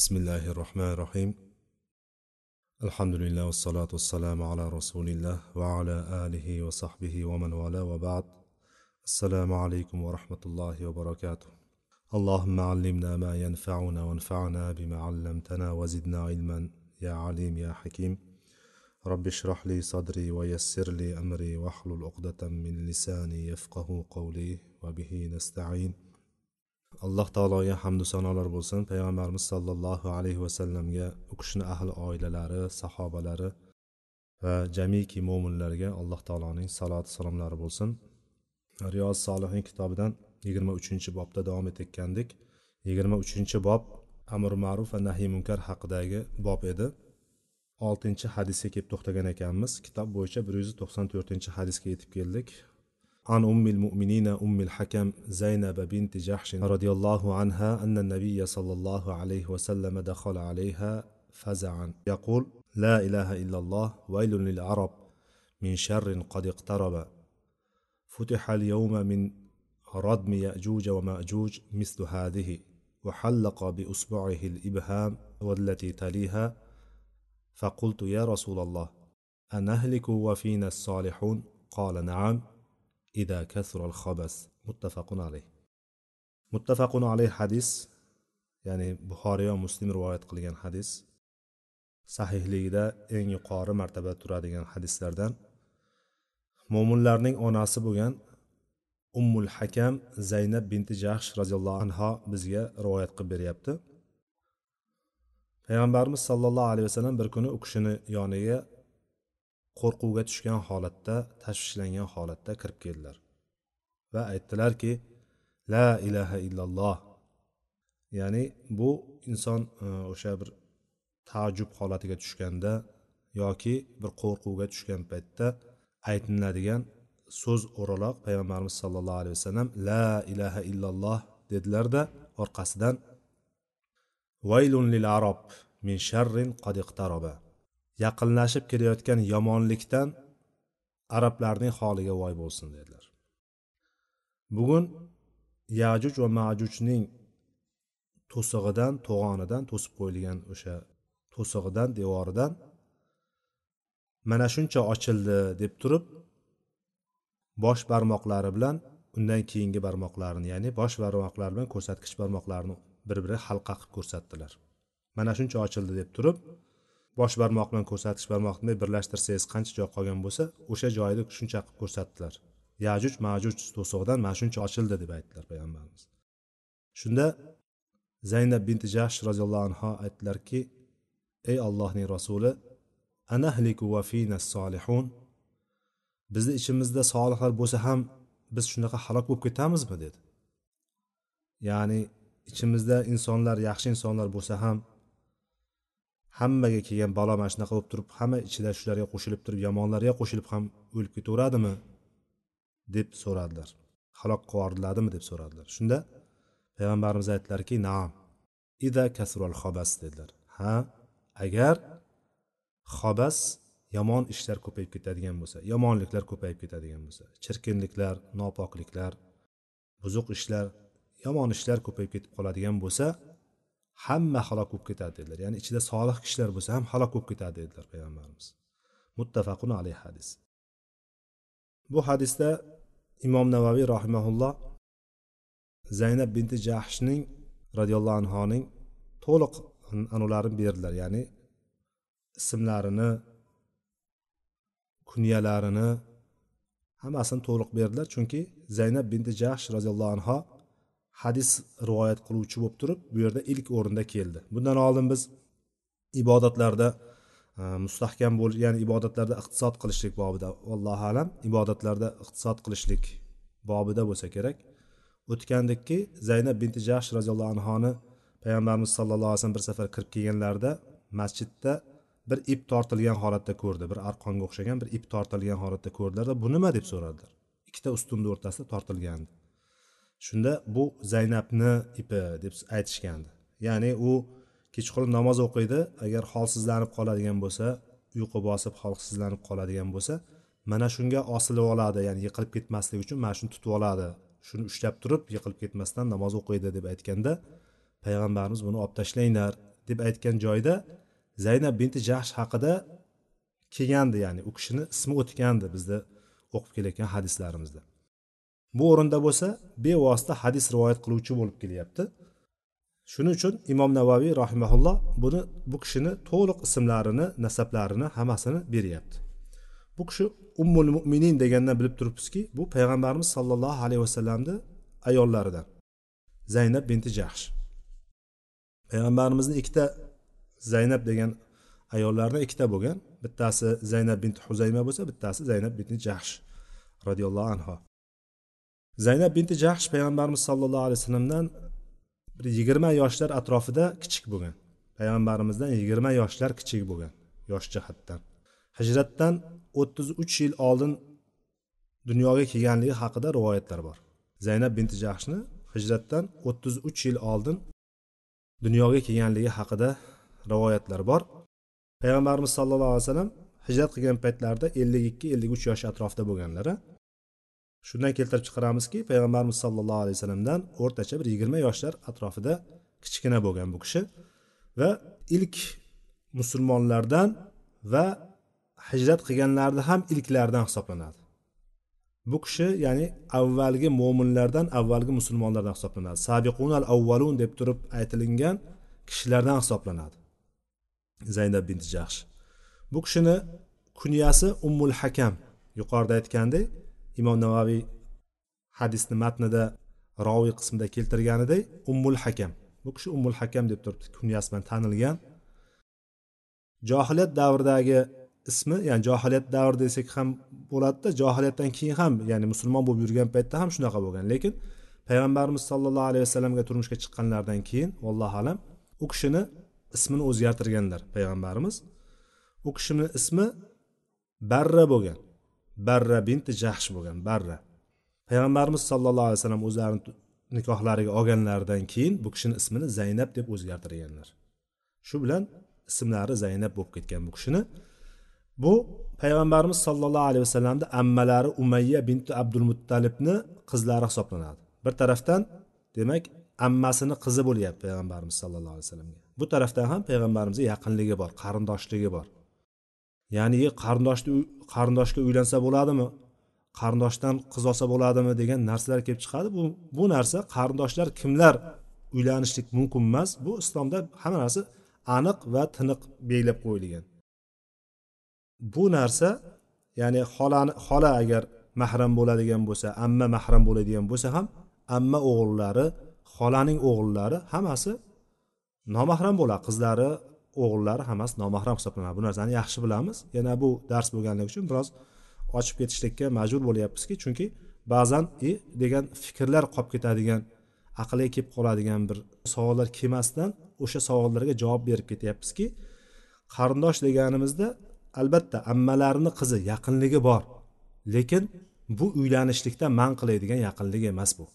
بسم الله الرحمن الرحيم الحمد لله والصلاة والسلام على رسول الله وعلى آله وصحبه ومن والاه وبعد السلام عليكم ورحمة الله وبركاته اللهم علمنا ما ينفعنا وانفعنا بما علمتنا وزدنا علما يا عليم يا حكيم رب اشرح لي صدري ويسر لي أمري واحلل عقدة من لساني يفقه قولي وبه نستعين alloh taologa hamdu sanolar bo'lsin. Payg'ambarimiz sollallohu alayhi vasallamga u kishini ahli oilalari sahobalari va jamiki mo'minlarga alloh taoloning saloti salomlari bo'lsin. Riyoz solihin kitobidan yigirma uchinchi bobda davom etayotgandik. Yigirma uchinchi bob amr ma'ruf va nahiy munkar haqidagi bob edi. Oltinchi hadisga kelib to'xtagan ekanmiz. Kitob bo'yicha bir yuz to'qson to'rtinchi hadisga yetib keldik. عن أم المؤمنين أم الحكم زينب بنت جحش رضي الله عنها أن النبي صلى الله عليه وسلم دخل عليها فزعا. يقول لا إله إلا الله ويل للعرب من شر قد اقترب. فتح اليوم من ردم يأجوج ومأجوج مثل هذه وحلق بأصبعه الإبهام والتي تليها. فقلت يا رسول الله أنهلك وفينا الصالحون؟ قال نعم. Ida kasral xobas muttafaqun alayh muttafaqun alayh hadis ya'ni buxoriy va muslim rivoyat qilgan hadis sahihligida eng yuqori martabada turadigan hadislardan mo'minlarning onasi bo'lgan ummul hakam zaynab binti jahsh roziyallohu anho bizga rivoyat qilib beryapti payg'ambarimiz sollallohu alayhi vasallam bir kuni u kishini yoniga qo'rquvga tushgan holatda tashvishlangan holatda kirib keldilar va aytdilarki la ilaha illalloh. Ya'ni bu inson e, o'sha bir taajjub holatiga tushganda yoki bir qo'rquvga tushgan paytda aytiladigan so'z o'raloq payg'ambarimiz sollallohu alayhi vasallam la ilaha illalloh dedilarda orqasidan vaylun lil arob min sharrin qad iqtaroba. Yaqinlashib kelayotgan yomonlikdan arablarning holiga voy bo'lsin dedilar. Bugun yajuj va majujning to'sig'idan to'g'onidan to'sib qo'yilgan o'sha to'sig'idan devoridan mana shuncha ochildi deb turib bosh barmoqlari bilan undan keyingi barmoqlarini ya'ni bosh barmoqlari bilan ko'rsatkich barmoqlarini bir biri halqa qilib ko'rsatdilar. Mana shuncha ochildi deb turib bosh barmoq bilan ko'rsatish barmoqni birlashtirsangiz qancha joy qolgan bo'lsa o'sha joyni shuncha qilib ko'rsatdilar. Yajuj majuj to'sig'idan mana shuncha ochildi deb aytdilar payg'ambarimiz. Shunda zaynab binti jahsh roziyallohu anhu aytdilarki ey allohning rasuli anahliku va fina solihun bizni ichimizda solihlar bo'lsa ham biz shunaqa halok bo'lib ketamizmi? dedi. Ya'ni ichimizda insonlar yaxshi insonlar bo'lsa ham hammaga kelgan balo mana shunaqa bo'lib turib hamma ichida shularga qo'shilib turib yomonlarga qo'shilib ham o'lib ketaveradimi deb so'radilar. Halok qilib deb so'radilar. Shunda payg'ambarimiz aytdilarki naam. Ida kasrul xobas dedilar. Ha agar xobas yomon ishlar ko'payib ketadigan bo'lsa yomonliklar ko'payib ketadigan bo'lsa chirkinliklar nopokliklar buzuq ishlar yomon ishlar ko'payib ketib qoladigan bo'lsa hamma halok bo'lib ketadi dedilar. Ya'ni ichida solih kishilar bo'lsa ham halok bo'lib ketadi dedilar payg'ambarimiz. Muttafaqun alayhi hadis. Bu hadisda imom navaviy rahimaulloh zaynab binti jahshning roziyallohu anhoning to'liq anularini berdilar. Ya'ni ismlarini kunyalarini hammasini to'liq berdilar. Chunki zaynab binti jahsh roziyallohu anho hadis rivoyat qiluvchi bo'lib turib bu yerda ilk o'rinda keldi. Bundan oldin biz ibodatlarda e, mustahkam bo'l ya'ni ibodatlarda iqtisod qilishlik bobida allohu alam ibodatlarda iqtisod qilishlik bobida bo'lsa kerak. O'tgandikki zaynab binti jahsh roziyallohu anhoni payg'ambarimiz sallallohu alayhi vasallam bir safar kirib kelganlarida masjidda bir ip tortilgan holatda ko'rdi. Bir arqonga o'xshagan bir ip tortilgan holatda ko'rdilarda bu nima? deb so'radilar. Ikkita ustunni o'rtasida tortilgandi. Shunda bu zaynabni ipi deb aytishgandi. Ya'ni u kechqurun namoz o'qiydi. Agar holsizlanib qoladigan bo'lsa uyqu bosib holsizlanib qoladigan bo'lsa mana shunga osilib oladi ya'ni yiqilib ketmaslik uchun mana shuni tutib oladi. Shuni ushlab turib yiqilib ketmasdan namoz o'qiydi deb aytganda payg'ambarimiz buni olib tashlanglar deb aytgan joyda zaynab binti jahsh haqida kelgandi ya'ni u kishini ismi o'tgandi bizda o'qib kelayotgan hadislarimizda bu o'rinda bo'lsa bevosita hadis rivoyat qiluvchi bo'lib kelyapti. Shuning uchun imom navaviy rahimaulloh buni bu kishini to'liq ismlarini nasablarini hammasini beryapti. Bu kishi ummul mo'minin degandan bilib turibmizki bu payg'ambarimiz sollallohu alayhi vasallamni ayollaridan zaynab binti jahsh. Payg'ambarimizni ikkita zaynab degan ayollarni ikkita bo'lgan. Bittasi zaynab binti huzayma bo'lsa bittasi zaynab binti jahsh roziyallohu anhu zaynab binti jahsh payg'ambarimiz sollallohu alayhi vasallamdan bir yigirma yoshlar atrofida kichik bo'lgan. Payg'ambarimizdan yigirma yoshlar kichik bo'lgan yosh jihatdan. Hijratdan o'ttiz uch yil oldin dunyoga kelganligi haqida rivoyatlar bor. Zaynab binti jahshni hijratdan o'ttiz uch yil oldin dunyoga kelganligi haqida rivoyatlar bor. Payg'ambarimiz sallallohu alayhi vasallam hijrat qilgan paytlarida ellik ikki ellik uch yosh atrofida bo'lganlar shundan keltirib chiqaramizki payg'ambarimiz sollallohu alayhi vasallamdan o'rtacha bir yigirma yoshlar atrofida kichkina bo'lgan bu kishi va ilk musulmonlardan va hijrat qilganlarni ham ilklardan hisoblanadi. Bu kishi ya'ni avvalgi mo'minlardan avvalgi musulmonlardan hisoblanadi. Sabiqunal avvalun deb turib aytilingan kishilardan hisoblanadi. Zaynab binti jahsh. Bu kishini kunyasi ummul hakam yuqorida aytgandek imom navaviy hadisni matnida roviy qismida keltirganidek ummul hakam. Bu kishi ummul hakam deb turibdi kunyasi bilan tanilgan. Johiliyat davridagi ismi ya'ni johiliyat davri desak ham bo'ladida johiliyatdan keyin ham ya'ni musulmon bo'lib yurgan paytda ham shunaqa bo'lgan. Lekin payg'ambarimiz sollallohu alayhi vasallamga turmushga chiqqanlaridan keyin allohu alam u kishini ismini o'zgartirganlar payg'ambarimiz. U kishini ismi barra bo'lgan. Barra binti jahsh bo'lgan barra. Payg'ambarimiz sollallohu alayhi vasallam o'zlarini nikohlariga olganlaridan keyin bu kishini ismini zaynab deb o'zgartirganlar. Shu bilan ismlari zaynab bo'lib ketgan bu kishini. Bu payg'ambarimiz sollallohu alayhi vasallamni ammalari umayya binti abdul muttalibni qizlari hisoblanadi. Bir tarafdan demak ammasini qizi bo'lyapti payg'ambarimiz sallallohu alayhi vasallamga. Bu tarafdan ham payg'ambarimizga yaqinligi bor qarindoshligi bor. Ya'ni qarindoshni qarindoshga uylansa bo'ladimi qarindoshdan qiz olsa bo'ladimi degan narsalar kelib chiqadi. Bu bu narsa qarindoshlar kimlar uylanishlik mumkin emas bu islomda hamma narsa aniq va tiniq belgilab qo'yilgan. Bu narsa ya'ni xolani xola agar mahram bo'ladigan bo'lsa amma mahram bo'ladigan bo'lsa ham amma o'g'illari xolaning o'g'illari hammasi nomahram bo'ladi. Qizlari o'g'illari hammasi nomahram hisoblanadi. Bu narsani yaxshi bilamiz. Yana bu dars bo'lganligi uchun biroz ochib ketishlikka majbur bo'lyapmizki chunki ba'zan e degan fikrlar qolib ketadigan aqlga kelib qoladigan bir savollar kelmasdan o'sha savollarga javob berib ketyapmizki qarindosh deganimizda albatta ammalarini qizi yaqinligi bor lekin bu uylanishlikdan man qiladigan yaqinlik emas bu.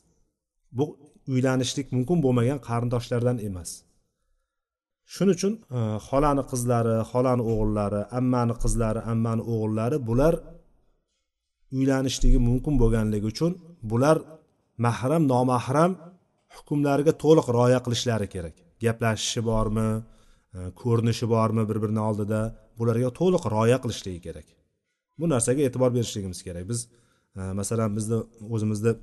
Bu uylanishlik mumkin bo'lmagan qarindoshlardan emas. Shuning uchun e, xolani qizlari xolani o'g'illari ammani qizlari ammani o'g'illari bular uylanishligi mumkin bo'lganligi uchun bular mahram nomahram hukmlariga to'liq rioya qilishlari kerak. Gaplashishi bormi e, ko'rinishi bormi bir birini oldida bularga to'liq rioya qilishligi kerak. Bu narsaga e'tibor berishligimiz kerak. Biz e, masalan bizni o'zimizni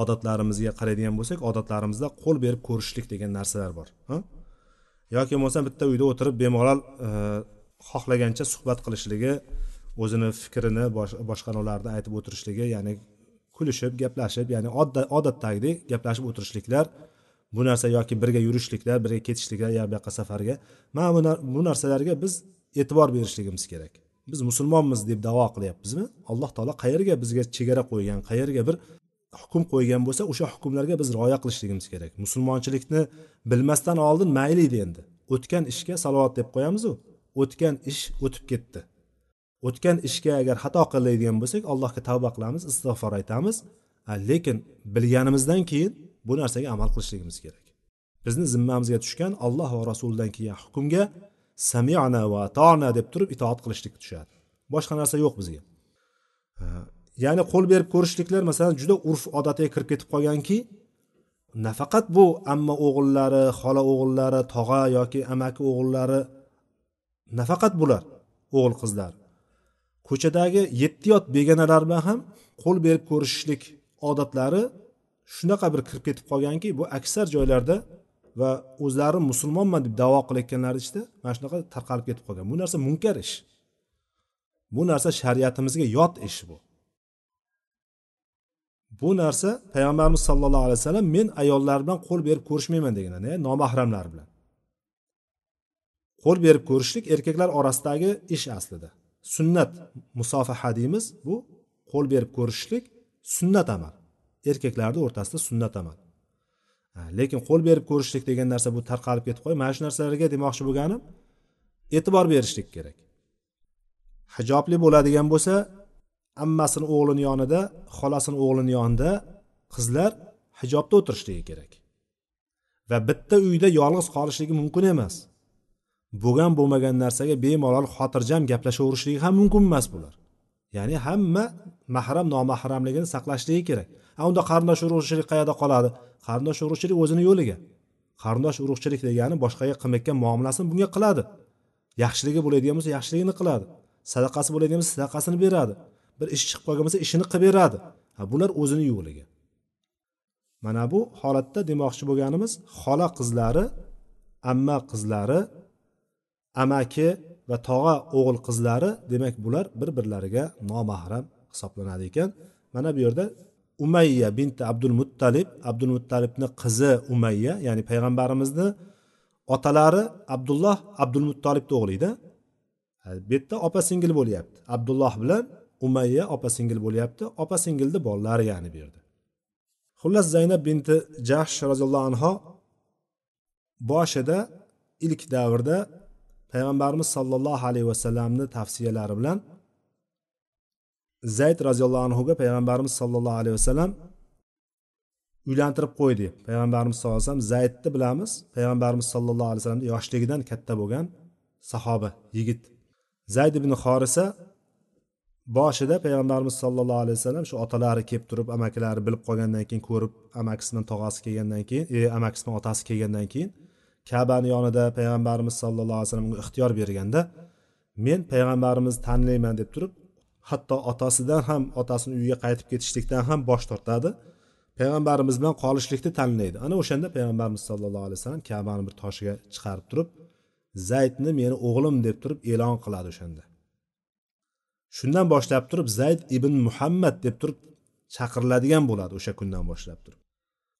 odatlarimizga qaraydigan bo'lsak odatlarimizda qo'l berib ko'rishlik degan narsalar bor ha? Yoki bo'lmasam bitta uyda o'tirib bemalol e, xohlagancha suhbat qilishligi o'zini fikrini boshqalarni aytib o'tirishligi ya'ni kulishib gaplashib ya'ni odatdagidek gaplashib o'tirishliklar bu narsa yoki birga yurishliklar birga ketishliklar yana bu yoqqa safarga mana bu narsalarga biz e'tibor berishligimiz kerak. Biz musulmonmiz deb davo qilyapmizmi? Alloh taolo qayerga bizga chegara qo'ygan qayerga bir hukm qo'ygan bo'lsa o'sha hukmlarga biz rioya qilishligimiz kerak. Musulmonchilikni bilmasdan oldin mayli edi endi. O'tgan ishga salovat deb qo'yamizu. O'tgan ish o'tib ketdi. O'tgan ishga agar xato qiladigan bo'lsak allohga tavba qilamiz istig'for aytamiz. Lekin bilganimizdan keyin bu narsaga amal qilishligimiz kerak. Bizni zimmamizga tushgan alloh va rasulidan kelgan hukmga samiana va atona deb turib itoat qilishlik tushadi. Boshqa narsa yo'q bizga. Ya'ni qo'l berib ko'rishliklar masalan juda urf odatiga kirib ketib qolganki nafaqat bu amma o'g'illari xola o'g'illari tog'a yoki amaki o'g'illari nafaqat bular o'g'il qizlar. Ko'chadagi yetti yot begonalar bilan ham qo'l berib ko'rishishlik odatlari shunaqa bir kirib ketib qolganki bu aksar joylarda va o'zlari musulmonman deb davo qilayotganlar ichida mana shunaqa tarqalib ketib qolgan. Bu narsa munkar ish. Bu narsa shariatimizga yot ish bu. Bu narsa payg'ambarimiz sollallohu alayhi vasallam men ayollar bilan qo'l berib ko'rishmayman deganlar nomahramlar bilan. Qo'l berib ko'rishlik erkaklar orasidagi ish aslida. Sunnat musofaha deymiz bu qo'l berib ko'rishishlik sunnat amal. Erkaklarni o'rtasida sunnat amal. Lekin qo'l berib ko'rishlik degan narsa bu tarqalib ketib qo'y mana shu narsalarga demoqchi bo'lganim e'tibor berishlik kerak. Hijobli bo'ladigan bo'lsa ammasini o'g'lini yonida xolasini o'g'lini yonida qizlar hijobda o'tirishligi kerak. Va bitta uyda yolg'iz qolishligi mumkin emas. Bo'lgan bo'lmagan narsaga bemalol xotirjam gaplashaverishligi ham mumkin emas bular. Ya'ni hamma mahram nomahramligini saqlashligi kerak. A unda qarindosh urug'chilik qayerda qoladi? Qarindosh urug'chilik o'zini yo'liga. Qarindosh urug'chilik degani boshqaga qilmayotgan muomalasini bunga qiladi. Yaxshiligi bo'ladigan bo'lsa yaxshiligini qiladi. Sadaqasi bo'ladigan bo'lsa sadaqasini beradi. Bir ish chiqib qolgan bo'lsa ishini qilib beradi. Ha bular o'zini yo'qligi. Mana bu holatda demoqchi bo'lganimiz xola qizlari amma qizlari amaki va tog'a o'g'il qizlari demak bular bir birlariga nomahram hisoblanadi ekan. Mana bu yerda umayya binti abdul muttalib abdul muttalibni qizi umayya ya'ni payg'ambarimizni otalari abdulloh abdul muttolibni o'g'lida bu yerda opa singil bo'lyapti. Abdulloh bilan umayya opa singil bo'lyapti opa singilni bolalari ya'ni bu yerda xullas zaynab binti jahsh roziyallohu anhu boshida ilk davrda payg'ambarimiz sollallohu alayhi vasallamni tavsiyalari bilan zayd roziyallohu anhuga payg'ambarimiz sollallohu alayhi vasallam uylantirib qo'ydi. Payg'ambarimiz sallallohu alayhi vasallam zaydni bilamiz. Payg'ambarimiz sollallohu alayhi vasallamni yoshligidan katta bo'lgan sahoba yigit. Zayd ibn xorisa boshida payg'ambarimiz sollallohu alayhi vasallam shu otalari kelib turib amakilari bilib qolgandan keyin ko'rib amakisini tog'asi kelgandan keyin e, amakisini otasi kelgandan keyin kabani yonida payg'ambarimiz sallallohu alayhi vasallam unga ixtiyor berganda men payg'ambarimizni tanlayman deb turib hatto otasidan ham otasini uyiga qaytib ketishlikdan ham bosh tortadi. Payg'ambarimiz bilan qolishlikni tanlaydi. Ana o'shanda payg'ambarimiz sallallohu alayhi vasallam kabani bir toshiga chiqarib turib zaydni meni o'g'lim deb turib e'lon qiladi o'shanda. Shundan boshlab turib zayd ibn muhammad deb turib chaqiriladigan bo'ladi o'sha kundan boshlab turib.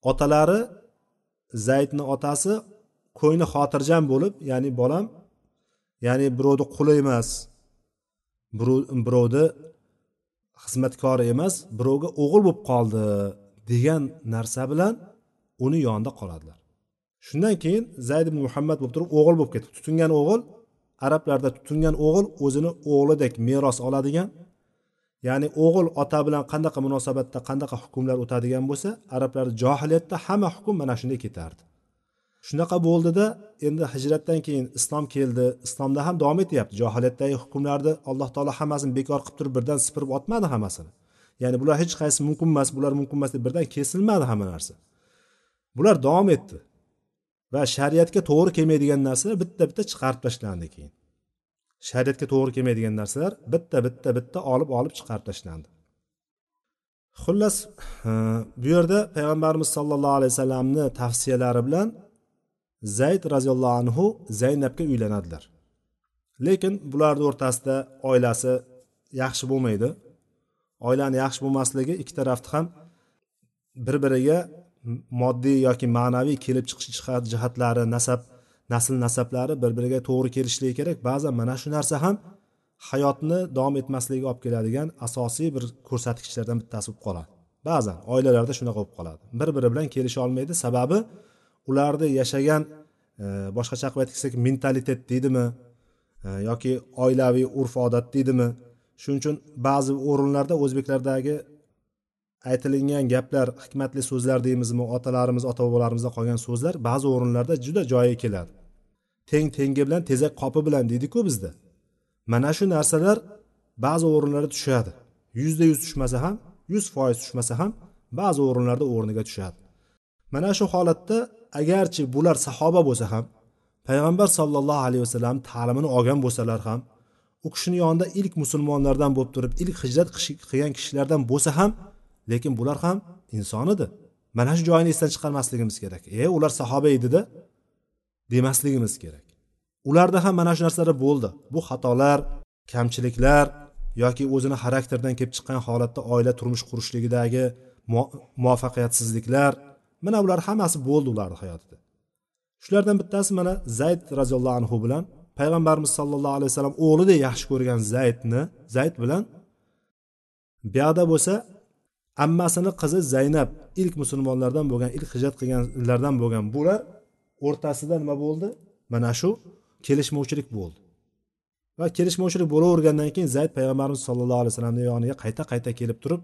Otalari zaydni otasi ko'ngli xotirjam bo'lib ya'ni bolam ya'ni birovni quli emas birovni xizmatkori emas birovga o'g'il bo'lib qoldi degan narsa bilan uni yonida qoladilar. Shundan keyin zayd ibn muhammad bo'lib turib o'g'il bo'lib ketdi. Tutingan o'g'il arablarda tutingan o'g'il o'zini o'g'lidek meros oladigan ya'ni o'g'il ota bilan qanaqa munosabatda qanaqa hukmlar o'tadigan bo'lsa arablar johiliyatda hamma hukm mana shunday ketardi. Shunaqa bo'ldida endi hijratdan keyin islom keldi islomda ham davom etyapti. Johiliyatdagi hukmlarni alloh taolo hammasini bekor qilib turib birdan sipirib otmadi hammasini. Ya'ni bular hech qaysi mumkin emas bular mumkin emas deb birdan kesilmadi hamma narsa. Bular davom etdi. Va shariatga to'g'ri kelmaydigan narsalar bitta bitta chiqarib tashlandi keyin. Shariatga to'g'ri kelmaydigan narsalar bitta bitta bitta olib olib chiqarib tashlandi. Xullas e, bu yerda payg'ambarimiz sollallohu alayhi vasallamni tavsiyalari bilan zayd roziyallohu anhu zaynabga uylanadilar. Lekin bularni o'rtasida oilasi yaxshi bo'lmaydi. Oilani yaxshi bo'lmasligi ikki tarafni ham bir biriga moddiy yoki ma'naviy kelib chiqish jihatlari nasab nasl nasablari bir biriga to'g'ri kelishligi kerak. Ba'zan mana shu narsa ham hayotni davom etmasligiga olib keladigan asosiy bir ko'rsatkichlardan bittasi bo'lib qoladi. Ba'zan oilalarda shunaqa bo'lib qoladi. Bir biri bilan kelisha olmaydi. Sababi ularni yashagan e, boshqacha qilib aytsak mentalitet deydimi e, yoki oilaviy urf odat deydimi. Shuning uchun ba'zi o'rinlarda o'zbeklardagi aytilingan gaplar hikmatli so'zlar deymizmi otalarimiz ota bobolarimizdan qolgan so'zlar ba'zi o'rinlarda juda joyiga keladi. Teng tengi bilan tezak qopi bilan deydiku bizda. Mana shu narsalar ba'zi o'rinlarda tushadi. Yuzda yuz tushmasa ham yuz foiz tushmasa ham ba'zi o'rinlarda o'rniga tushadi. Mana shu holatda agarchi bular sahoba bo'lsa ham payg'ambar sollallohu alayhi vasallam ta'limini olgan bo'lsalar ham u kishini yonida ilk musulmonlardan bo'lib turib ilk hijrat qilgan kishilardan bo'lsa ham lekin bular ham inson edi. Mana shu joyini esdan chiqarmasligimiz kerak. E ular sahoba edida demasligimiz kerak. Ularda ham mana shu narsalar bo'ldi. Bu xatolar kamchiliklar yoki o'zini xarakteridan kelib chiqqan holatda oila turmush qurishligidagi muvaffaqiyatsizliklar mana bular hammasi bo'ldi ularni hayotida. Shulardan bittasi mana zayd roziyallohu anhu bilan payg'ambarimiz sollallohu alayhi vasallam o'g'lidek yaxshi ko'rgan zaydni zayd bilan buyoqda bo'lsa ammasini qizi zaynab ilk musulmonlardan bo'lgan ilk hijrat qilganlardan bo'lgan bular o'rtasida nima bo'ldi? Mana shu kelishmovchilik bo'ldi. Va kelishmovchilik bo'lavergandan keyin zayd payg'ambarimiz sollallohu alayhi vasallamni yoniga qayta qayta kelib turib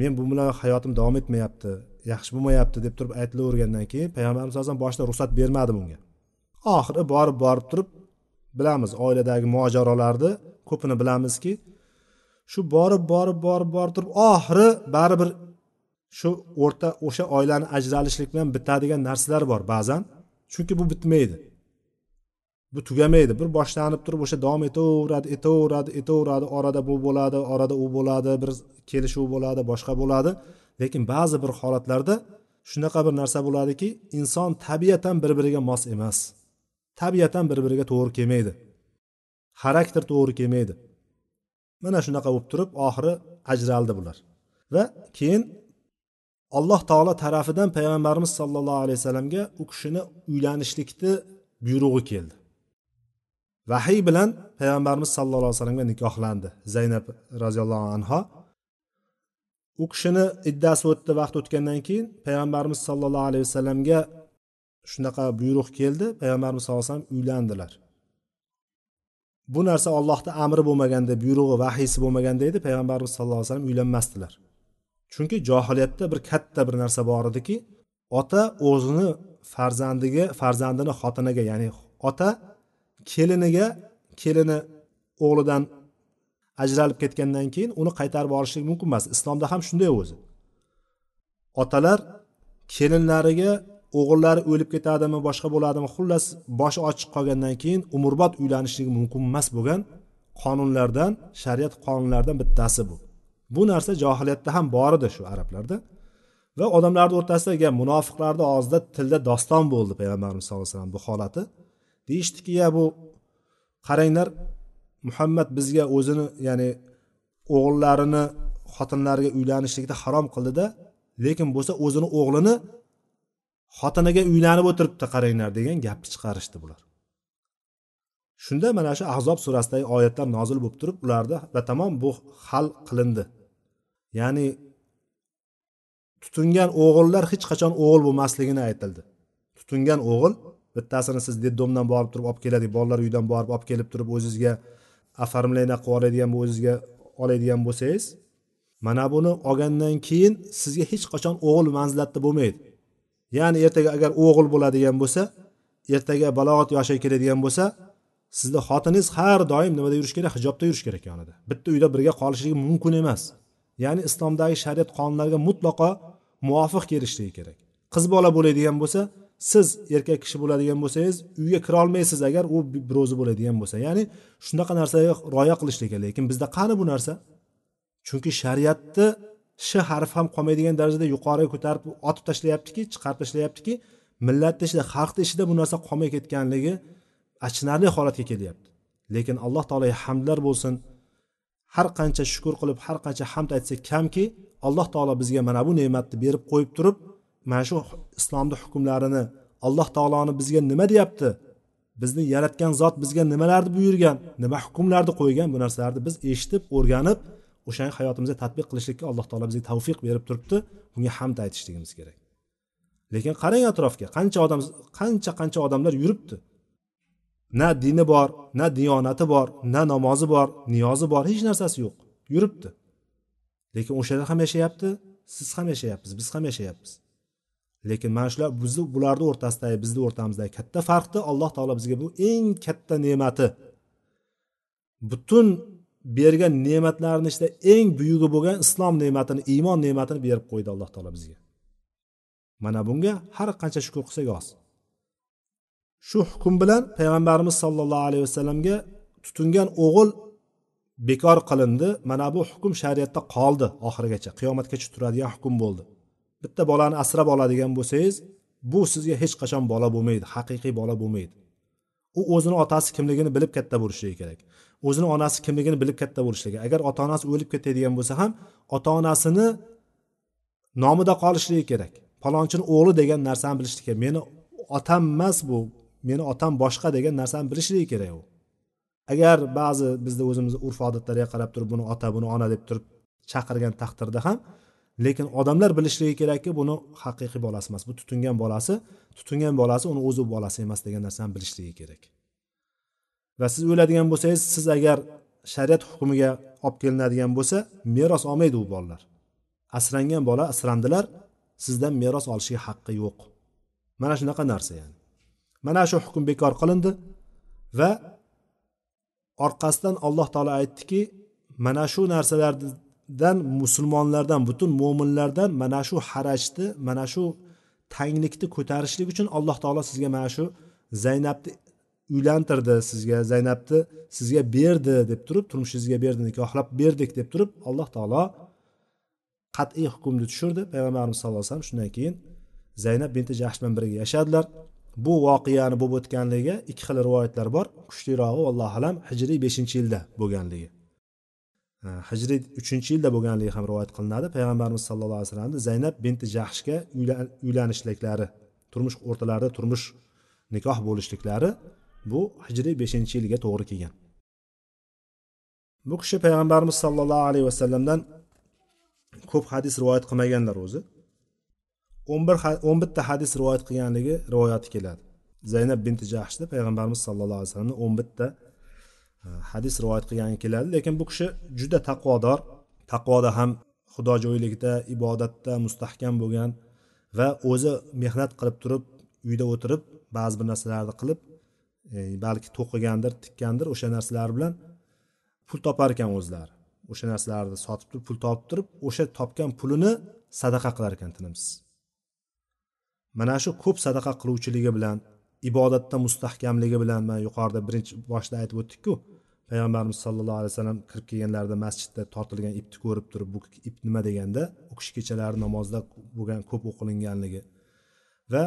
men bu bilan hayotim davom etmayapti yaxshi bo'lmayapti deb turib aytilavergandan keyin payg'ambarimiz alayhisalom boshida ruxsat bermadi bunga. Oxiri borib borib turib bilamiz oiladagi mojarolarni ko'pini bilamizki shu borib borib borib borib turib oxiri baribir shu o'rta o'sha oilani ajralishlik bilan bitadigan narsalar bor ba'zan. Chunki bu bitmaydi. Bu tugamaydi. Bir boshlanib turib o'sha davom etaveradi etaveradi etaveradi. Orada bu bo'ladi orada u bo'ladi bir kelishuv bo'ladi boshqa bo'ladi. Lekin ba'zi bir holatlarda shunaqa bir narsa bo'ladiki inson tabiatan bir biriga mos emas. Tabiatan bir biriga to'g'ri kelmaydi. Xarakter to'g'ri kelmaydi. Mana shunaqa bo'lib turib oxiri ajraldi bular. Va keyin alloh taolo tarafidan payg'ambarimiz sollallohu alayhi vasallamga u kishini uylanishlikni buyrug'i keldi. Vahiy bilan payg'ambarimiz sallallohu alayhi vasallamga nikohlandi. Zaynab roziyallohu anho u kishini iddasi o'tdi vaqt o'tgandan keyin payg'ambarimiz sollallohu alayhi vasallamga shunaqa buyruq keldi. Payg'ambarimiz sallallohu alayhi vasallam uylandilar. Bu narsa ollohni amri bo'lmaganda buyrug'i vahiysi bo'lmaganda edi payg'ambarimiz sallallohu alayhi vasallam uylanmasdilar. Chunki johiliyatda bir katta bir narsa bor ediki ota o'zini farzandiga farzandini xotiniga ya'ni ota keliniga kelini o'g'lidan ajralib ketgandan keyin uni qaytarib olishlik mumkin emas. Islomda ham shunday o'zi. Otalar kelinlariga o'g'illari o'lib ketadimi boshqa bo'ladimi xullas boshi ochiq qolgandan keyin umrbod uylanishligi mumkin emas bo'lgan qonunlardan shariat qonunlaridan bittasi bu. Bu narsa johiliyatda ham bor edi shu arablarda va odamlarni o'rtasida munofiqlarni og'zida tilda doston bo'ldi payg'ambarimiz sallallohu alayhi vasallam bu holati. Deyishdiki ya bu qaranglar muhammad bizga o'zini ya'ni o'g'illarini xotinlariga uylanishlikda harom qildida lekin bo'lsa o'zini o'g'lini xotiniga uylanib o'tiribdi qaranglar degan gapni chiqarishdi bular. Shunda mana shu ahzob surasidagi oyatlar nozil bo'lib turib ularda batamom bu hal qilindi. Ya'ni tutingan o'g'illar hech qachon o'g'il bo'lmasligini aytildi. Tutingan o'g'il bittasini siz detdomdan borib turib olib keladi bolalar uyidan borib olib kelib turib o'zizga оформление qilib oladigan o'zizga oladigan bo'lsangiz mana buni olgandan keyin sizga hech qachon o'g'il manzilatda bo'lmaydi. Ya'ni ertaga agar o'g'il bo'ladigan bo'lsa ertaga balog'at yoshiga keladigan bo'lsa sizni xotiningiz har doim nimada yurish kerak? Hijobda yurish kerak yonida. Bitta uyda birga qolishligi mumkin emas. Ya'ni islomdagi shariat qonunlariga mutlaqo muvofiq kelishligi kerak. Qiz bola bo'ladigan bo'lsa siz erkak kishi bo'ladigan bo'lsangiz uyga kirolmaysiz agar u bir o'zi bo'ladigan bo'lsa. Ya'ni shunaqa narsaga rioya qilishlik kerak. Lekin bizda qani bu narsa? Chunki shariatni sh harfi ham qolmaydigan darajada yuqoriga ko'tarib otib tashlayaptiki chiqarib tashlayaptiki millatni ichida xalqni ichida bu narsa qolmay ketganligi achinarli holatga kelyapti. Lekin alloh taologa hamdlar bo'lsin. Har qancha shukur qilib har qancha hamd aytsak kamki alloh taolo bizga mana bu ne'matni berib qo'yib turib mana shu islomni hukmlarini alloh taoloni bizga nima deyapti? Bizni yaratgan zot bizga nimalarni buyurgan nima hukmlarni qo'ygan bu narsalarni biz eshitib o'rganib o'shani hayotimizga tadbiq qilishlikka alloh taolo bizga tavfiq berib turibdi. Bunga hamd aytishligimiz kerak. Lekin qarang atrofga qancha odam qancha qancha odamlar yuribdi. Na dini bor na diyonati bor na namozi bor niyozi bor hech narsasi yo'q. Yuribdi. Lekin o'shalar ham yashayapti siz ham yashayapsiz biz ham yashayapmiz. Lekin mana shular bizni bularni o'rtasidagi bizni o'rtamizdagi katta farqni alloh taolo bizga bu eng katta ne'mati. Butun bergan ne'matlarini ichida eng buyug'i bo'lgan islom ne'matini iymon ne'matini berib qo'ydi alloh taolo bizga. Mana bunga har qancha shukur qilsak oz. Shu hukm bilan payg'ambarimiz sollallohu alayhi vasallamga tutingan o'g'il bekor qilindi. Mana bu hukm shariatda qoldi. Oxirigacha qiyomatgacha turadigan hukm bo'ldi. Bitta bolani asrab oladigan bo'lsangiz bu sizga hech qachon bola bo'lmaydi haqiqiy bola bo'lmaydi. U o'zini otasi kimligini bilib katta bo'lishligi kerak. O'zini onasi kimligini bilib katta bo'lishligi. Agar ota onasi o'lib ketadigan bo'lsa ham ota onasini nomida qolishligi kerak. Palonchini o'g'li degan narsani bilishligi kerak. Meni otam emas bu meni otam boshqa degan narsani bilishligi kerak u. Agar ba'zi bizda o'zimizni urf odatlarga qarab turib buni ota buni ona deb turib chaqirgan taqdirda ham lekin odamlar bilishligi kerakki buni haqiqiy bolasi emas. Bu tutingan bolasi tutingan bolasi uni o'zi bolasi emas degan narsani bilishligi kerak. Va siz o'ladigan bo'lsangiz siz agar shariat hukmiga olib kelinadigan bo'lsa meros olmaydi u bolalar. Asrangan bola asrandilar sizdan meros olishga haqqi yo'q. Mana shunaqa narsa ya'ni. Mana shu hukm bekor qilindi va orqasidan alloh taolo aytdiki mana shu narsalardan musulmonlardan butun mo'minlardan mana shu harajni mana shu tanglikni ko'tarishlik uchun alloh taolo sizga mana shu zaynabni uylantirdi sizga zaynabni sizga berdi deb turib turmushingizga berdi nikohlab berdik deb turib alloh taolo qat'iy hukmni tushirdi. Payg'ambarimiz sallallohu alayhi vasallam shundan keyin zaynab binti jahsh bilan birga yashadilar. Bu voqeani bo'lib o'tganligi ikki xil rivoyatlar bor. Kuchlirog'i allohu alam hijriy beshinchi yilda bo'lganligi. Hijriy uchinchi yilda bo'lganligi ham rivoyat qilinadi. Payg'ambarimiz sallallohu alayhi vasallamni zaynab binti jahshga uylanishliklari turmush o'rtalarida turmush nikoh bo'lishliklari bu hijriy beshinchi yilga to'g'ri kelgan. Bu kishi payg'ambarimiz sollallohu alayhi vasallamdan ko'p hadis rivoyat qilmaganlar o'zi. O'n bir o'n bitta hadis rivoyat qilganligi rivoyati keladi. Zaynab binti jahshda payg'ambarimiz sallallohu alayhi vasallamni o'n bitta e, hadis rivoyat qilgani keladi. Lekin bu kishi juda taqvodor taqvoda ham xudojo'ylikda ibodatda mustahkam bo'lgan va o'zi mehnat qilib turib uyda o'tirib ba'zi bir narsalarni qilib e, balki to'qigandir tikkandir o'sha narsalar bilan pul topar ekan o'zlari. O'sha narsalarni sotib turib pul topib turib o'sha topgan pulini sadaqa qilar ekan tinimsiz. Mana shu ko'p sadaqa qiluvchiligi bilan ibodatda mustahkamligi bilan man yuqorida birinchi boshida aytib o'tdikku payg'ambarimiz sallallohu alayhi vasallam kirib kelganlarida masjidda tortilgan ipni ko'rib turib bu ip nima deganda u kishi kechalari namozda bo'lgan ko'p o'qilinganligi va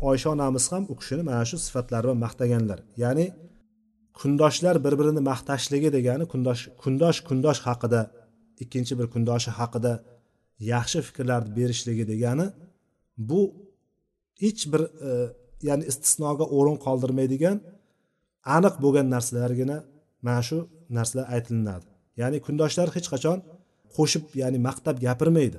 oysha onamiz ham u kishini mana shu sifatlari bilan maqtaganlar. Ya'ni kundoshlar bir birini maqtashligi degani kundosh kundosh kundosh haqida ikkinchi bir kundoshi haqida yaxshi fikrlarni berishligi degani bu hech bir e, ya'ni istisnoga o'rin qoldirmaydigan aniq bo'lgan narsalargina mana shu narsalar aytilinadi. Ya'ni kundoshlar hech qachon qo'shib ya'ni maqtab gapirmaydi.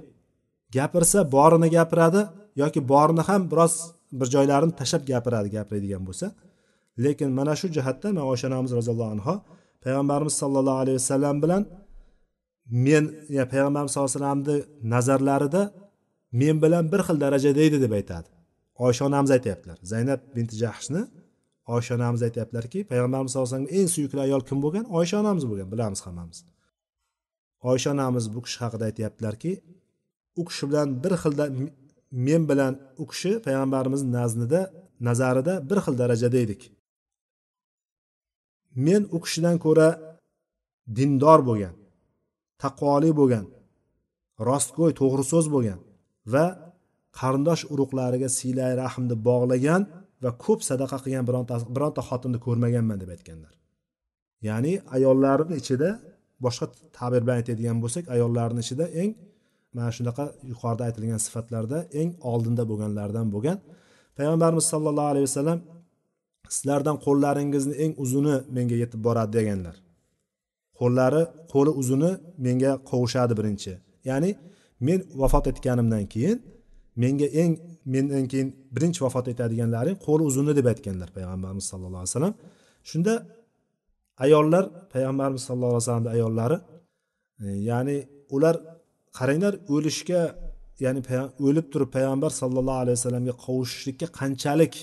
Gapirsa borini gapiradi yoki borini ham biroz bir joylarini tashlab gapiradi gapiradigan bo'lsa. Lekin mana shu jihatdan man oysha onamiz roziyallohu anhu payg'ambarimiz sollallohu alayhi vasallam bilan men ya payg'ambarimiz sallallohu alayhi vasallamni nazarlarida men bilan bir xil darajada edi deb aytadi. Oysha onamiz aytyaptilar. Zaynab binti jahshni oysha onamiz aytyaptilarki payg'ambarimiz sallallohu alayhi vasallam eng suyukli ayol kim bo'lgan? Oysha onamiz bo'lgan bilamiz hammamiz. Oysha onamiz bu kishi haqida aytyaptilarki u kishi bilan bir xilda men bilan u kishi payg'ambarimiz nazdida nazarida bir xil darajada edik. Men u kishidan ko'ra dindor bo'lgan taqvoli bo'lgan rostgo'y to'g'ri so'z bo'lgan va qarindosh urug'lariga siylay rahmni bog'lagan va ko'p sadaqa qilgan bironta bironta xotinni ko'rmaganman deb aytganlar. Ya'ni ayollarni ichida boshqa ta'bir bilan aytadigan bo'lsak ayollarni ichida eng mana shunaqa yuqorida aytilgan sifatlarda eng oldinda bo'lganlardan bo'lgan. Payg'ambarimiz sollallohu alayhi vasallam sizlardan qo'llaringizni eng uzuni menga yetib boradi deganlar. Qo'llari qo'li uzuni menga qovushadi birinchi. Ya'ni men vafot etganimdan keyin menga eng mendan keyin birinchi vafot etadiganlaring qo'li uzuni deb aytganlar payg'ambarimiz sallallohu alayhi vasallam. Shunda ayollar payg'ambarimiz sallallohu alayhi vasallamni ayollari e, ya'ni ular qaranglar o'lishga ya'ni o'lib turib payg'ambar sallallohu alayhi vasallamga qovushishlikka qanchalik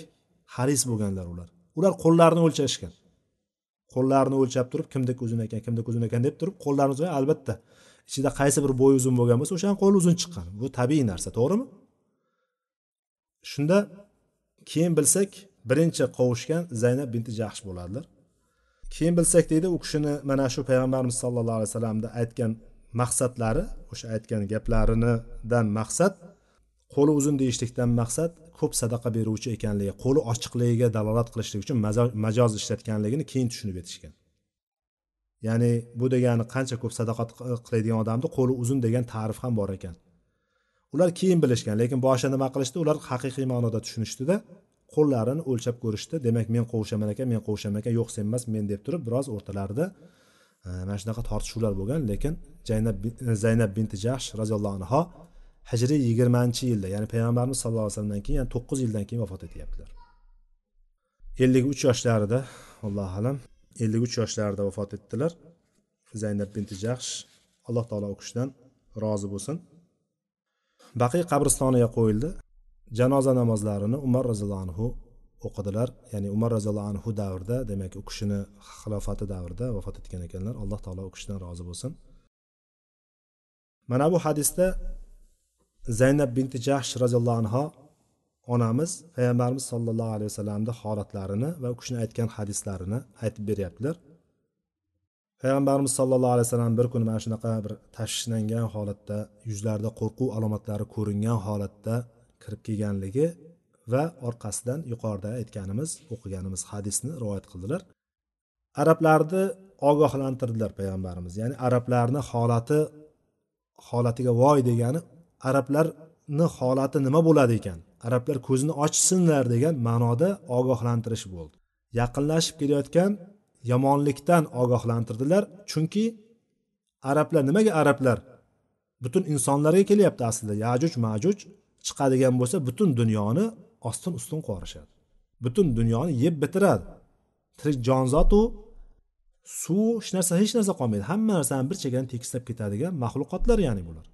haris bo'lganlar ular. Ular qo'llarini o'lchashgan. Qo'llarini o'lchab turib kimniki uzun ekan kimniki uzun ekan deb turib qo'llarini uzun albatta ichida qaysi bir bo'yi uzun bo'lgan bo'lsa o'shani qo'li uzun chiqqan. Bu tabiiy narsa to'g'rimi? Shunda keyin bilsak birinchi qovushgan zaynab binti jahsh bo'ladilar keyin bilsak deydi u kishini mana shu payg'ambarimiz sallallohu alayhi vasallamda aytgan maqsadlari o'sha aytgan gaplaridan maqsad qo'li uzun deyishlikdan maqsad ko'p sadaqa beruvchi ekanligi qo'li ochiqligiga dalolat qilishlik uchun majoz ishlatganligini keyin tushunib yetishgan. Ya'ni bu degani qancha ko'p sadaqat qiladigan odamni qo'li uzun degan ta'rif ham bor ekan. Ular keyin bilishgan lekin boshida nima qilishdi? Ular haqiqiy ma'noda tushunishdida qo'llarini o'lchab ko'rishdi. Demak men qovushaman ekan men qovushaman ekan yo'q sen emas men deb turib biroz o'rtalarida mana shunaqa tortishuvlar bo'lgan lekin zaynab zaynab binti jahsh roziyallohu anhu hijriy yigirmanchi yilda ya'ni payg'ambarimiz sallallohu alayhi vasallamdan keyin ya'ni to'qqiz yildan keyin vafot etyaptilar. Ellik uch yoshlarida allohu alam ellik uch yoshlarida vafot etdilar. Zaynab binti jahsh alloh taolo u kishidan rozi bo'lsin. Baqiy qabristoniga qo'yildi. Janoza namozlarini umar roziyallohu anhu o'qidilar. Ya'ni umar roziyallohu anhu davrida demak u kishini xilofati davrida vafot etgan ekanlar. Alloh taolo u kishidan rozi bo'lsin. Mana bu hadisda zaynab binti jahsh roziyallohu anhu onamiz payg'ambarimiz sollallohu alayhi vasallamni holatlarini va u kishini aytgan hadislarini aytib beryaptilar. Payg'ambarimiz sollallohu alayhi vasallam bir kuni mana shunaqa bir tashvishlangan holatda yuzlarida qo'rquv alomatlari ko'ringan holatda kirib kelganligi va orqasidan yuqorida aytganimiz o'qiganimiz hadisni rivoyat qildilar. Arablarni ogohlantirdilar payg'ambarimiz. Ya'ni arablarni holati holatiga voy degani arablarni holati nima bo'ladi ekan? Arablar ko'zini ochsinlar degan ma'noda ogohlantirish bo'ldi. Yaqinlashib kelayotgan yomonlikdan ogohlantirdilar. Chunki arablar nimaga arablar? Butun insonlarga kelyapti aslida. Yajuj majuj chiqadigan bo'lsa butun dunyoni ostin ustun qorishadi. Butun dunyoni yeb bitiradi. Tirik jonzotu suv hech narsa hech narsa qolmaydi. Hamma narsani bir chekkadan tekislab ketadigan maxluqotlar ya'ni bular.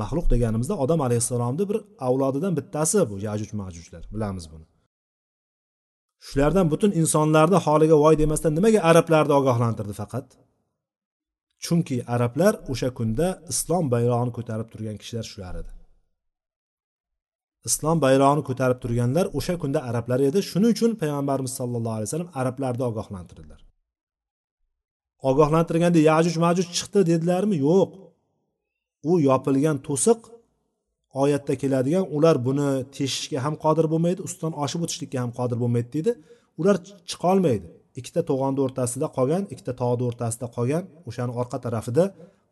Maxluq deganimizda odam alayhissalomni bir avlodidan bittasi bu yajuj majujlar. Bilamiz buni. Shulardan butun insonlarni holiga voy demasdan nimaga arablarni ogohlantirdi faqat? Chunki arablar o'sha kunda islom bayrog'ini ko'tarib turgan kishilar shular edi islom bayrog'ini ko'tarib turganlar o'sha kunda arablar edi. Shuning uchun payg'ambarimiz sallallohu alayhi vasallam arablarni ogohlantirdilar. Ogohlantirganda yajuj majuj chiqdi dedilarmi? Yo'q. U yopilgan to'siq oyatda keladigan ular buni teshishga ham qodir bo'lmaydi ustidan oshib o'tishlikka ham qodir bo'lmaydi deydi. Ular chiqolmaydi ikkita to'g'onni o'rtasida qolgan ikkita tog'ni o'rtasida qolgan o'shani orqa tarafida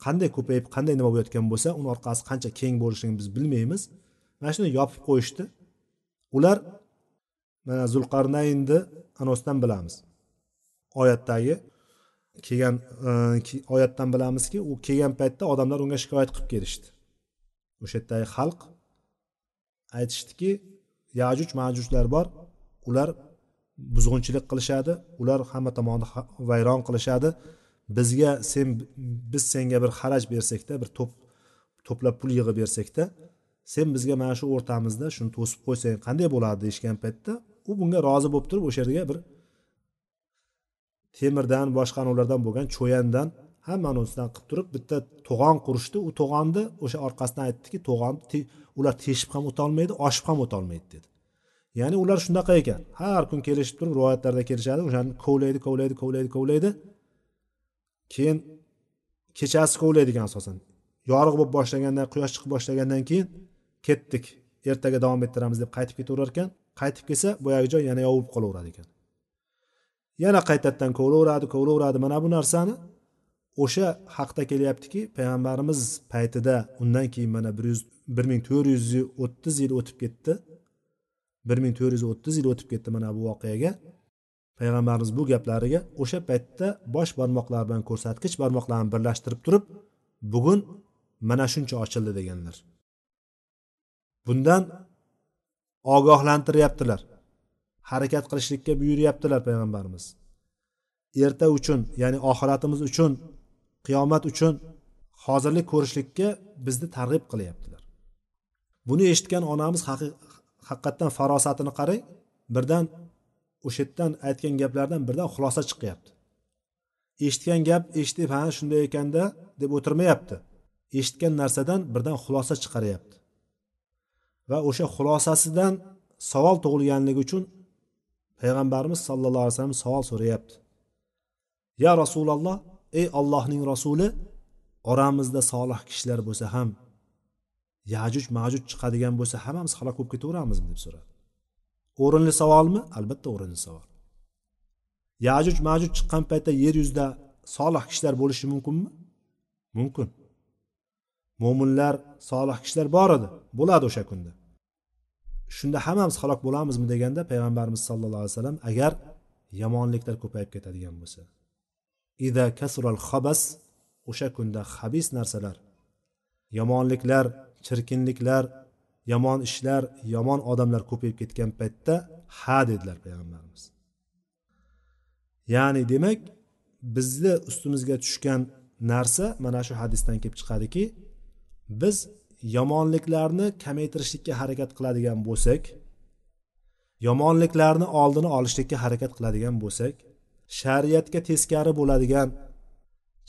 qanday ko'payib qanday nima bo'layotgan bo'lsa uni orqasi qancha keng bo'lishini biz bilmaymiz. Mana shuni yopib qo'yishdi. Ular mana zulqarnaynni anosidan bilamiz. Oyatdagi kelgan e, oyatdan bilamizki u kelgan paytda odamlar unga shikoyat qilib kelishdi. O'sha yerdagi xalq aytishdiki yajuj majujlar bor ular buzg'unchilik qilishadi ular hamma tomonni vayron qilishadi. Bizga sen biz senga bir xaraj bersakda bir to'p to'plab pul yig'ib bersakda sen bizga mana shu o'rtamizda shuni to'sib qo'ysang qanday bo'ladi deyishgan paytda u bunga rozi bo'lib turib o'sha yerga bir temirdan boshqa ulardan bo'lgan cho'yandan hammani ustidan qilib turib bitta to'g'on qurishdi. U to'g'onni o'sha orqasidan aytdiki to'g'onni ular teshib ham o'tolmaydi oshib ham o'tolmaydi dedi. Ya'ni ular shunaqa ekan. Har kun kelishib turib rivoyatlarda kelishadi o'shani kovlaydi kovlaydi kovlaydi kovlaydi. Keyin kechasi kovlaydi ekan asosan. Yorug' bo'lib boshlagandan quyosh chiqib boshlagandan keyin ketdik ertaga davom ettiramiz deb qaytib ketaverar ekan qaytib kelsa boyagi joy yana yovib qolaveradi ekan. Yana qaytadan kovlaveradi kovlaveradi. Mana bu narsani o'sha haqda kelyaptiki payg'ambarimiz paytida undan keyin mana bir yuz bir ming to'rt yuz o'ttiz yil o'tib ketdi. Bir ming to'rt yuz o'ttiz yil o'tib ketdi mana bu voqeaga. Payg'ambarimiz bu gaplariga o'sha paytda bosh barmoqlar bilan ko'rsatkich barmoqlarni birlashtirib turib bugun mana shuncha ochildi deganlar. Bundan ogohlantiryaptilar. Harakat qilishlikka buyuryaptilar payg'ambarimiz. Erta uchun ya'ni oxiratimiz uchun qiyomat uchun hozirlik ko'rishlikka bizni targ'ib qilyaptilar. Buni eshitgan onamiz haqiqatdan farosatini qarang birdan o'sha yerdan aytgan gaplardan birdan xulosa chiqyapti. Eshitgan gap eshitib ha shunday ekanda deb o'tirmayapti. Eshitgan narsadan birdan xulosa chiqaryapti. Va o'sha xulosasidan savol tug'ilganligi uchun payg'ambarimiz sallallohu alayhi vasallam savol so'rayapti. Ya rasululloh ey ollohning rasuli oramizda solih kishilar bo'lsa ham yajuj majuj chiqadigan bo'lsa hammamiz halok bo'lib ketaveramizmi? deb so'radi. O'rinli savolmi? Albatta o'rinli savol. Yajuj majuj chiqqan paytda yer yuzida solih kishilar bo'lishi mumkinmi? Mumkin. Mo'minlar solih kishilar bor edi. Bo'ladi o'sha kunda. Shunda hammamiz halok bo'lamizmi deganda payg'ambarimiz sallallohu alayhi vasallam agar yomonliklar ko'payib ketadigan bo'lsa. Ida kasral habas o'sha kunda habis narsalar yomonliklar chirkinliklar yomon ishlar yomon odamlar ko'payib ketgan paytda ha dedilar payg'ambarimiz. Ya'ni demak bizni ustimizga tushgan narsa mana shu hadisdan kelib chiqadiki biz yomonliklarni kamaytirishlikka harakat qiladigan bo'lsak yomonliklarni oldini olishlikka harakat qiladigan bo'lsak shariatga teskari bo'ladigan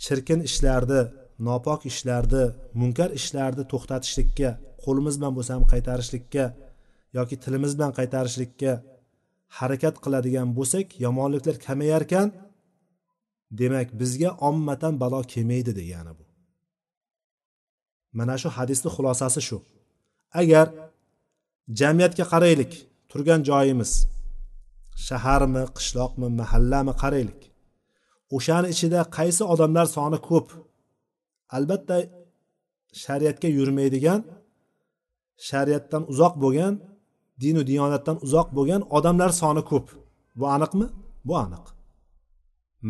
chirkin ishlarni nopok ishlarni munkar ishlarni to'xtatishlikka qo'limiz bilan bo'lsa ham qaytarishlikka yoki tilimiz bilan qaytarishlikka harakat qiladigan bo'lsak yomonliklar kamayarkan demak bizga ommatan balo kelmaydi degani bu. Mana shu hadisni xulosasi shu. Agar jamiyatga qaraylik turgan joyimiz shaharmi qishloqmi mahallami qaraylik o'shani ichida qaysi odamlar soni ko'p? Albatta shariatga yurmaydigan shariatdan uzoq bo'lgan dinu diyonatdan uzoq bo'lgan odamlar soni ko'p. Bu aniqmi? Bu aniq.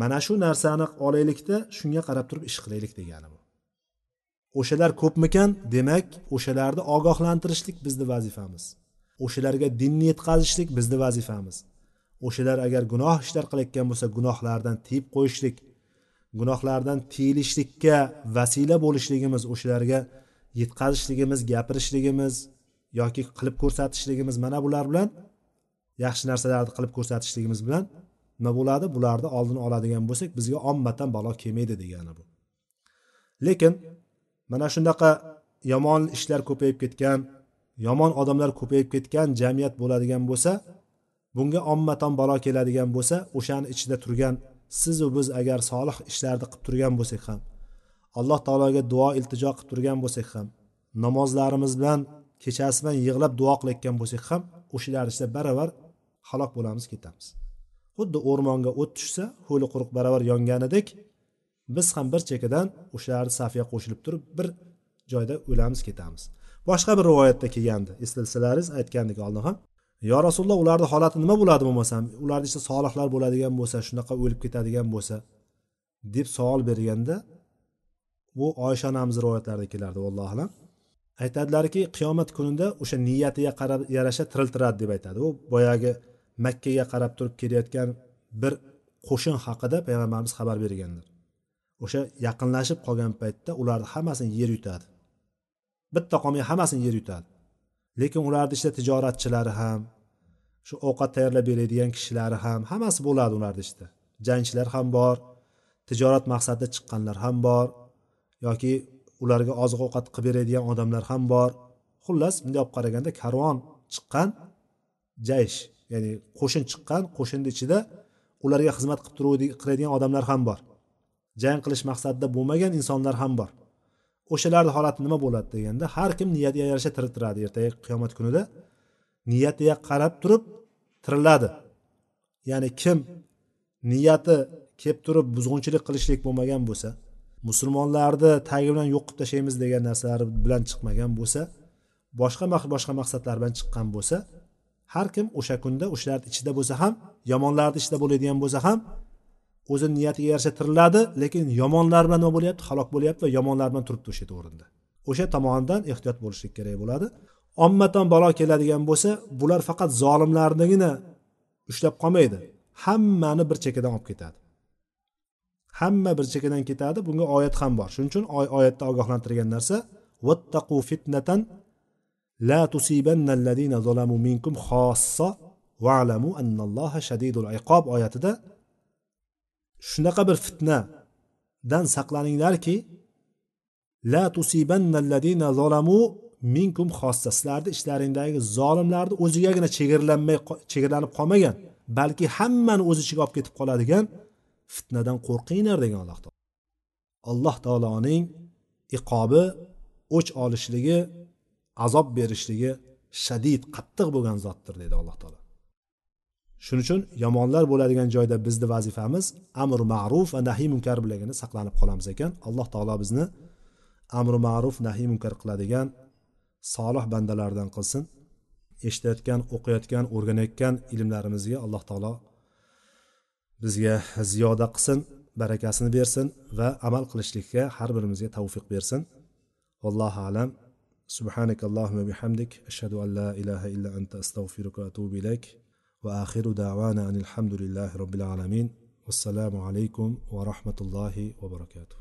Mana shu narsani olaylikda shunga qarab turib ish qilaylik degani bu. O'shalar ko'pmikan demak o'shalarni ogohlantirishlik bizni vazifamiz. O'shalarga dinni yetkazishlik bizni vazifamiz. O'shalar agar gunoh ishlar qilayotgan bo'lsa gunohlardan tiyib qo'yishlik gunohlardan tiyilishlikka vasila bo'lishligimiz o'shalarga yetkazishligimiz gapirishligimiz yoki qilib ko'rsatishligimiz mana bular bilan yaxshi narsalarni qilib ko'rsatishligimiz bilan nima bo'ladi? Bularni oldini oladigan bo'lsak bizga ommatan balo kelmaydi degani bu. Lekin mana shunaqa yomon ishlar ko'payib ketgan yomon odamlar ko'payib ketgan jamiyat bo'ladigan bo'lsa bunga ommatan balo keladigan bo'lsa o'shani ichida turgan sizu biz agar solih ishlarni qilib turgan bo'lsak ham alloh taologa duo iltijo qilib turgan bo'lsak ham namozlarimiz bilan kechasi bilan yig'lab duo qilayotgan bo'lsak ham o'shalar ichida baravar halok bo'lamiz ketamiz. Xuddi o'rmonga o't tushsa ho'li quruq baravar yonganidek biz ham bir chekkadan o'shalarni safiga qo'shilib turib bir joyda o'lamiz ketamiz. Boshqa bir rivoyatda kelgandi. Eslasalaringiz aytgandik oldin ham yo rasululloh ularni holati nima bo'ladi bo'lmasam ularni ichida solihlar bo'ladigan bo'lsa shunaqa o'lib ketadigan bo'lsa? deb savol berganda bu oysha onamiz rivoyatlarida kelardi allohu alam. Aytadilarki qiyomat kunida o'sha niyatiga qarab yarasha tiriltiradi deb aytadi. U boyagi makkaga qarab turib kelayotgan bir qo'shin haqida payg'ambarimiz xabar berganlar o'sha yaqinlashib qolgan paytda ularni hammasini yer yutadi. Bitta qolmay hammasini yer yutadi. Lekin ularni ichida tijoratchilari ham shu ovqat tayyorlab beradigan kishilari ham hammasi bo'ladi ularni ichida. Jangchilar ham bor tijorat maqsadida chiqqanlar ham bor yoki ularga oziq ovqat qilib beradigan odamlar ham bor. Xullas bunday olib qaraganda karvon chiqqan jaysh ya'ni qo'shin chiqqan qo'shinni ichida ularga xizmat qilib qiladigan odamlar ham bor. Jang qilish maqsadida bo'lmagan insonlar ham bor. O'shalarni holati nima bo'ladi deganda har kim niyatiga yarasha tiriltiradi ertaga qiyomat kunida. Niyatiga qarab turib tiriladi. Ya'ni kim niyati kelib turib buzg'unchilik qilishlik bo'lmagan bo'lsa musulmonlarni tagi bilan yo'q qilib tashlaymiz degan narsalar bilan chiqmagan bo'lsa boshqa boshqa maqsadlar bilan chiqqan bo'lsa har kim o'sha kunda o'shalarni ichida bo'lsa ham yomonlarni ichida bo'ladigan bo'lsa ham o'zi niyatiga yarasha tiriladi lekin yomonlar bilan nima bo'lyapti? Halok bo'lyapti va yomonlar bilan turibdi o'sha yerda o'rinda. O'sha tomonidan ehtiyot bo'lishlik kerak bo'ladi. Ommadan balo keladigan bo'lsa bular faqat zolimlarnigina ushlab qolmaydi. Hammani bir chekkadan olib ketadi. Hamma bir chekkadan ketadi. Bunga oyat ham bor. Shuning uchun oyatda ogohlantirgan narsa vattaqu fitnatan la tusibanna alladina zolamu minkum xossa va'lamu annalloha shadidul iqob oyatida shunaqa bir fitnadan saqlaninglarki la tusibanna alladina zolamu minkum xossa sizlarni ichlaringdagi zolimlarni o'zigagina chegaralanmay chegaralanib qolmagan balki hammani o'z ichiga olib ketib qoladigan fitnadan qo'rqinglar degan alloh taolo. Alloh taoloning iqobi o'ch olishligi azob berishligi shadid qattiq bo'lgan zotdir deydi alloh taolo. shuning uchun yomonlar bo'ladigan joyda bizni vazifamiz amr ma'ruf va nahiy munkar bilangina saqlanib qolamiz ekan. Alloh taolo bizni amri ma'ruf nahiy munkar qiladigan solih bandalardan qilsin. Eshitayotgan o'qiyotgan o'rganayotgan ilmlarimizga alloh taolo bizga ziyoda qilsin barakasini bersin va amal qilishlikka har birimizga tavfiq bersin. Vallohu alam. Subhanak allohumma bihamdik. Ashhadu an la ilaha illa anta astag'firuka va atubu ilayk. وآخر دعوانا أن الحمد لله رب العالمين والسلام عليكم ورحمة الله وبركاته.